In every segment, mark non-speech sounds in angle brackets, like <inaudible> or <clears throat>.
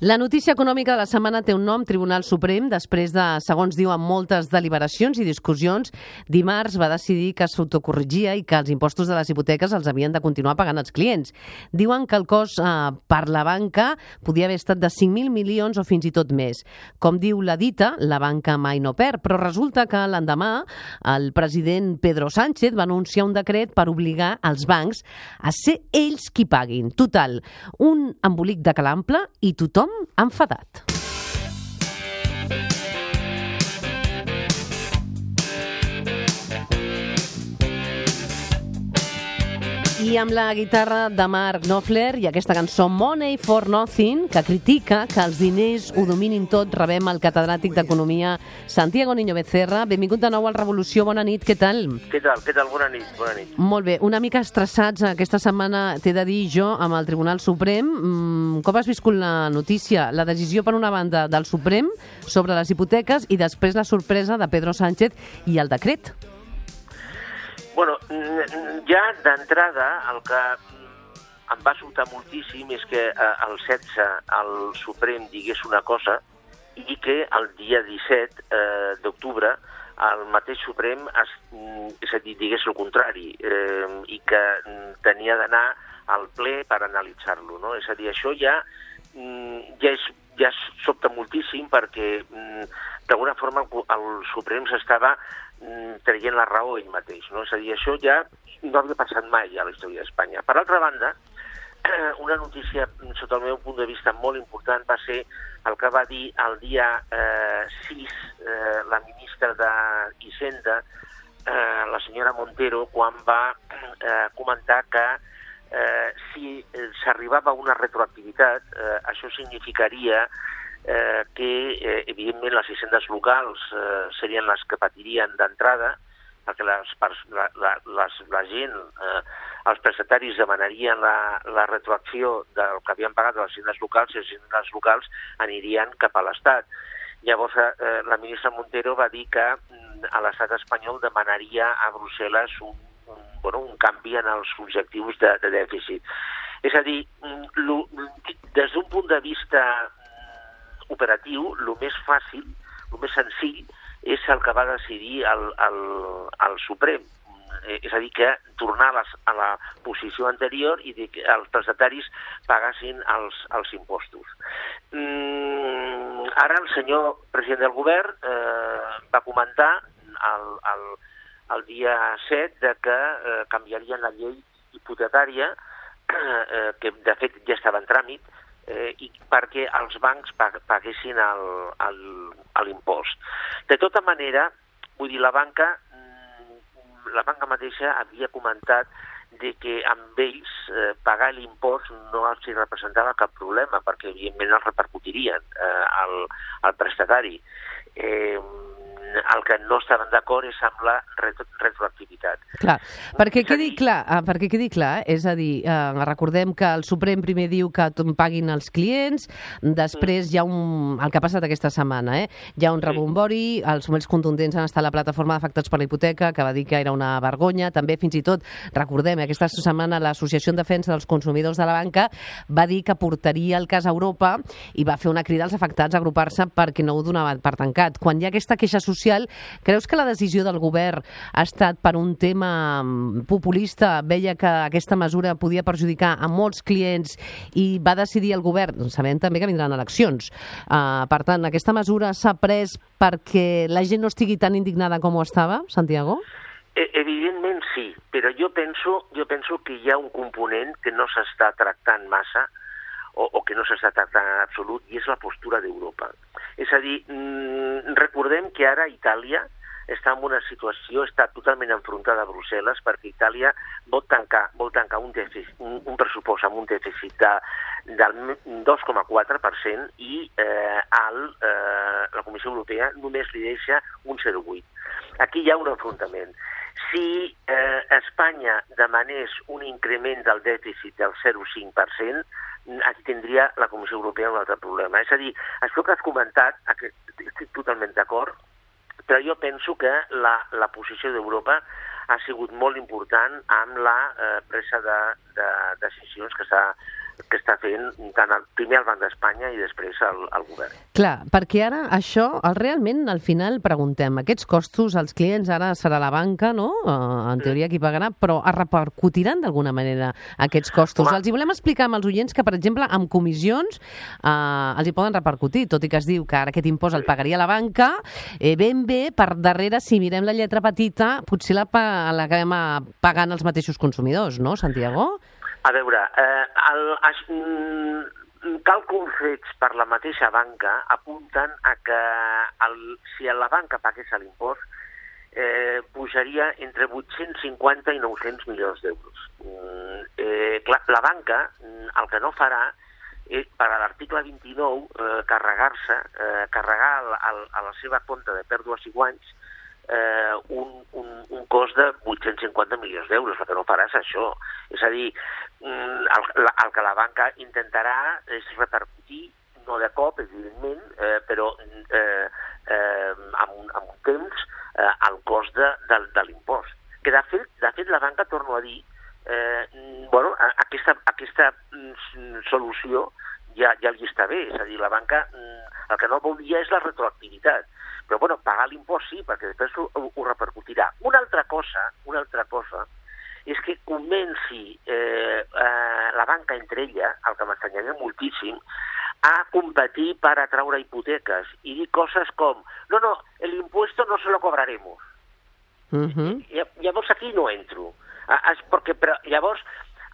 La notícia econòmica de la setmana té un nom, Tribunal Suprem, després de, segons diuen, moltes deliberacions i discussions, dimarts va decidir que s'autocorrigia i que els impostos de les hipoteques els havien de continuar pagant els clients. Diuen que el cost eh, per la banca podia haver estat de 5.000 milions o fins i tot més. Com diu la dita, la banca mai no perd, però resulta que l'endemà el president Pedro Sánchez va anunciar un decret per obligar els bancs a ser ells qui paguin. Total, un embolic de calample i tothom enfadat. I amb la guitarra de Mark Knopfler i aquesta cançó Money for Nothing, que critica que els diners ho dominin tot, rebem el catedràtic d'Economia Santiago Niño Becerra. Benvingut de nou al Revolució, bona nit, què tal? Què tal, què tal? Bona nit, bona nit. Molt bé, una mica estressats aquesta setmana, t'he de dir jo, amb el Tribunal Suprem. Mm, com has viscut la notícia? La decisió, per una banda, del Suprem sobre les hipoteques i després la sorpresa de Pedro Sánchez i el decret. Bueno, ja d'entrada el que em va sobtar moltíssim és que eh, el 16 el Suprem digués una cosa i que el dia 17 eh, d'octubre el mateix Suprem es, és a dir, digués el contrari eh, i que tenia d'anar al ple per analitzar-lo. No? És a dir, això ja, ja, és, ja sobta moltíssim perquè d'alguna forma el Suprem s'estava traient la raó ell mateix. No? És a dir, això ja no havia passat mai a la història d'Espanya. Per altra banda, <clears throat> una notícia, sota el meu punt de vista, molt important va ser el que va dir el dia eh, 6 eh, la ministra d'Hisenda, eh, la senyora Montero, quan va <clears throat> eh, comentar que eh, si s'arribava a una retroactivitat, eh, això significaria eh, que, eh, evidentment, les hisendes locals eh, serien les que patirien d'entrada, perquè les, la, la, les, la gent, eh, els prestataris demanarien la, la retroacció del que havien pagat les hisendes locals i les hisendes locals anirien cap a l'Estat. Llavors, eh, la ministra Montero va dir que a l'estat espanyol demanaria a Brussel·les un, un, bueno, un canvi en els objectius de, de dèficit. És a dir, lo, des d'un punt de vista operatiu, el més fàcil, el més senzill, és el que va decidir el, el, el Suprem. És a dir, que tornar a, les, a la posició anterior i dir que els prestataris pagassin els, els impostos. Mm, ara el senyor president del govern eh, va comentar el, el, el dia 7 de que eh, canviarien la llei hipotecària, eh, que de fet ja estava en tràmit, eh, i perquè els bancs paguessin l'impost. De tota manera, vull dir, la banca, la banca mateixa havia comentat de que amb ells eh, pagar l'impost no els representava cap problema, perquè evidentment els repercutirien eh, al, al prestatari. Eh, el que no estaven d'acord és amb la retro. Clar, perquè quedi clar, ah, perquè quedi clar, és a dir, eh, recordem que el Suprem primer diu que paguin els clients, després mm. hi ha un... el que ha passat aquesta setmana, eh? Hi ha un rebombori, els moments contundents han estat la plataforma d'afectats per la hipoteca, que va dir que era una vergonya, també fins i tot, recordem, aquesta setmana l'Associació en Defensa dels Consumidors de la Banca va dir que portaria el cas a Europa i va fer una crida als afectats a agrupar-se perquè no ho donava per tancat. Quan hi ha aquesta queixa social. Creus que la decisió del govern ha estat per un tema mm, populista? Veia que aquesta mesura podia perjudicar a molts clients i va decidir el govern, sabent també que vindran eleccions. Uh, per tant, aquesta mesura s'ha pres perquè la gent no estigui tan indignada com ho estava, Santiago? E, evidentment sí, però jo penso, jo penso que hi ha un component que no s'està tractant massa o, o que no s'està tractant en absolut i és la postura d'Europa. És a dir, mmm, recordem que ara Itàlia està en una situació, està totalment enfrontada a Brussel·les perquè Itàlia vol tancar, vol tancar un, dèficit, un, un pressupost amb un dèficit de, del 2,4% i eh, al, eh, la Comissió Europea només li deixa un 0,8. Aquí hi ha un enfrontament. Si eh, Espanya demanés un increment del dèficit del 0,5%, aquí tindria la Comissió Europea un altre problema. És a dir, això que has comentat, estic totalment d'acord, però jo penso que la, la posició d'Europa ha sigut molt important amb la eh, presa de, de decisions que s'ha que està fent tant el, primer el Banc d'Espanya i després el, el govern. Clar, perquè ara això, el, realment, al final preguntem, aquests costos, els clients ara serà la banca, no? Uh, en teoria qui pagarà, però es repercutiran d'alguna manera aquests costos. Home. Els hi volem explicar amb els oients que, per exemple, amb comissions uh, els hi poden repercutir, tot i que es diu que ara aquest impost el pagaria la banca, eh, ben bé, per darrere, si mirem la lletra petita, potser l'acabem pagant els mateixos consumidors, no, Santiago? A veure, eh, el, es, mm, càlculs fets per la mateixa banca apunten a que el, si la banca pagués l'impost eh, pujaria entre 850 i 900 milions d'euros. Mm, eh, la banca mm, el que no farà és, per a l'article 29, eh, carregar-se, eh, carregar el, el, a la seva compte de pèrdues i guanys eh, un, un, un cost de 850 milions d'euros. El que no farà és això. És a dir, mm, el, el que la banca intentarà és repercutir, no de cop, evidentment, eh, però eh, eh, amb, un, amb un temps, eh, el cost de, de, de l'impost. Que de fet, de fet la banca, torno a dir, eh, bueno, aquesta, aquesta mm, solució ja, ja li està bé. És a dir, la banca mm, el que no volia és la retroactivitat però bueno, pagar l'impost sí, perquè després ho, ho repercutirà. Una altra cosa, una altra cosa, és que comenci eh, eh, la banca entre ella, el que m'estranyaria moltíssim, a competir per atraure hipoteques i dir coses com no, no, l'impuesto no se lo cobraremos. Uh -huh. Llavors aquí no entro. Es, perquè, però, llavors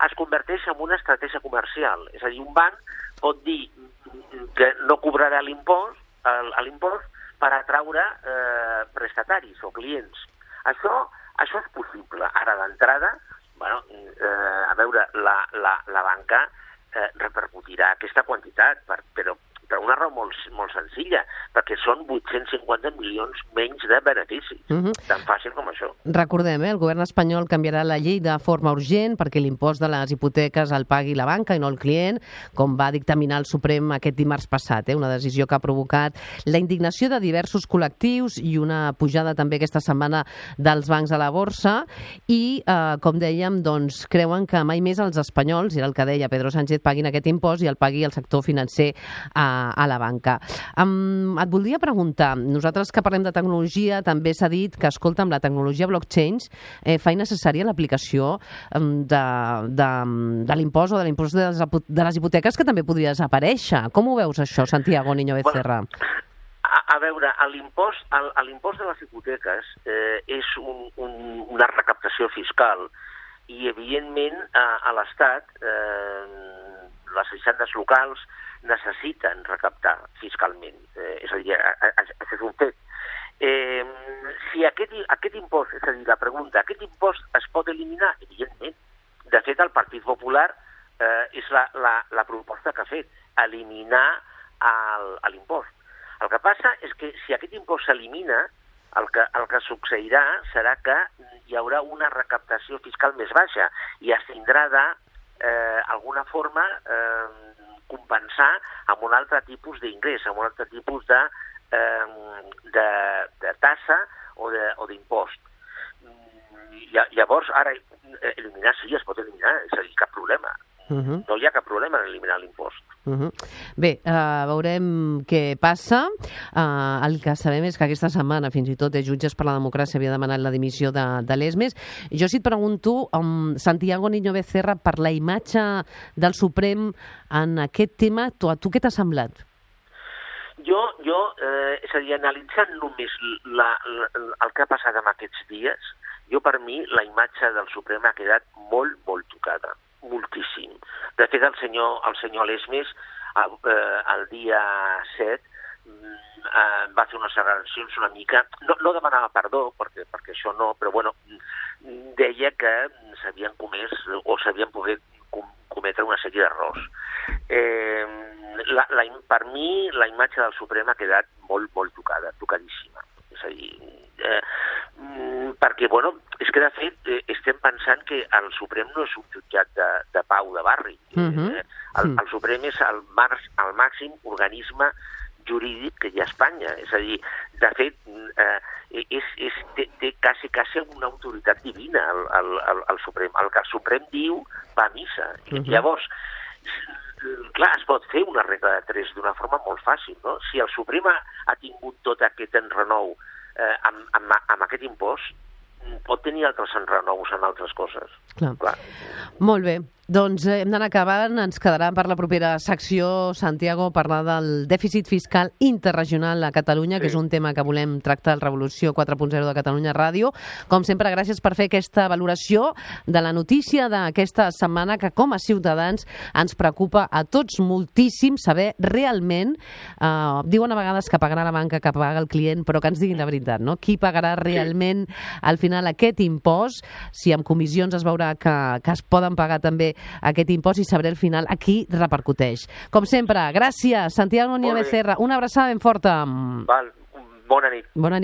es converteix en una estratègia comercial. És a dir, un banc pot dir que no cobrarà l'impost, l'impost, per atraure eh, prestataris o clients. Això, això és possible. Ara, d'entrada, bueno, eh, a veure, la, la, la banca eh, repercutirà aquesta quantitat, per, però per una raó molt, molt senzilla, perquè són 850 milions menys de beneficis. Uh mhm. -huh. Tan fàcil com això. Recordem, eh, el govern espanyol canviarà la llei de forma urgent perquè l'impost de les hipoteques el pagui la banca i no el client, com va dictaminar el Suprem aquest dimarts passat, eh, una decisió que ha provocat la indignació de diversos col·lectius i una pujada també aquesta setmana dels bancs a la borsa i, eh, com dèiem, doncs, creuen que mai més els espanyols, era el que deia Pedro Sánchez, paguin aquest impost i el pagui el sector financer a a, la banca. Um, et voldria preguntar, nosaltres que parlem de tecnologia, també s'ha dit que, escolta, amb la tecnologia blockchain eh, fa innecessària l'aplicació um, de, de, de l'impost o de l'impost de, les, de les hipoteques que també podria desaparèixer. Com ho veus això, Santiago Niño Becerra? Bueno, a, a veure, l'impost de les hipoteques eh, és un, un, una recaptació fiscal i, evidentment, a, a l'Estat, eh, les hisendes locals, necessiten recaptar fiscalment. Eh, és a dir, això és un fet. Eh, si aquest, aquest impost, és a dir, la pregunta, aquest impost es pot eliminar? Evidentment. De fet, el Partit Popular eh, és la, la, la proposta que ha fet, eliminar l'impost. El que passa és que si aquest impost s'elimina, el que, el que succeirà serà que hi haurà una recaptació fiscal més baixa i es tindrà de, eh, alguna forma, eh, compensar amb un altre tipus d'ingrés, amb un altre tipus de, eh, de, de tassa o d'impost. Mm, llavors, ara, eliminar sí, es pot eliminar, és a dir, cap problema. Uh -huh. No hi ha cap problema en eliminar l'impost. Uh -huh. Bé, uh, veurem què passa. Uh, el que sabem és que aquesta setmana, fins i tot, els jutges per la democràcia havia demanat la dimissió de, de l'ESMES. Jo si et pregunto, um, Santiago Niño Becerra, per la imatge del Suprem en aquest tema, tu, a tu què t'ha semblat? Jo, jo eh, és a dir, analitzant només la, la, el que ha passat en aquests dies, jo per mi la imatge del Suprem ha quedat molt, molt tocada moltíssim. De fet, el senyor, el senyor Lesmes, el, eh, el dia 7, mm, eh, va fer unes declaracions una mica... No, no demanava perdó, perquè, perquè això no, però bueno, deia que s'havien comès o s'havien pogut cometre una sèrie d'errors. Eh, la, la, per mi, la imatge del Suprem ha quedat molt, molt tocada, tocadíssima. És a dir, eh, mm, perquè, bueno, és que de fet eh, estem pensant que el Suprem no és un jutjat de, de pau de barri. Uh -huh. eh, el, el Suprem és el, mar, el màxim organisme jurídic que hi ha a Espanya. És a dir, de fet, eh, és, és, té, té quasi, quasi una autoritat divina el, el, el, el Suprem. El que el Suprem diu va a missa. Uh -huh. Llavors, clar, es pot fer una regla de tres d'una forma molt fàcil, no? Si el Suprem ha, ha tingut tot aquest enrenou eh, amb, amb, amb aquest impost, pot tenir altres enrenous en altres coses. Clar. Clar. Molt bé. Doncs eh, hem d'anar acabant, ens quedarà per la propera secció, Santiago, parlar del dèficit fiscal interregional a Catalunya, sí. que és un tema que volem tractar al Revolució 4.0 de Catalunya Ràdio. Com sempre, gràcies per fer aquesta valoració de la notícia d'aquesta setmana que com a ciutadans ens preocupa a tots moltíssim saber realment, eh, diuen a vegades que pagarà la banca, que paga el client, però que ens diguin la veritat, no? Qui pagarà realment al final aquest impost, si amb comissions es veurà que, que es poden pagar també aquest impost i sabré al final a qui repercuteix. Com sempre, gràcies, Santiago Núñez Becerra. Una abraçada ben forta. Val, bona nit. Bona nit.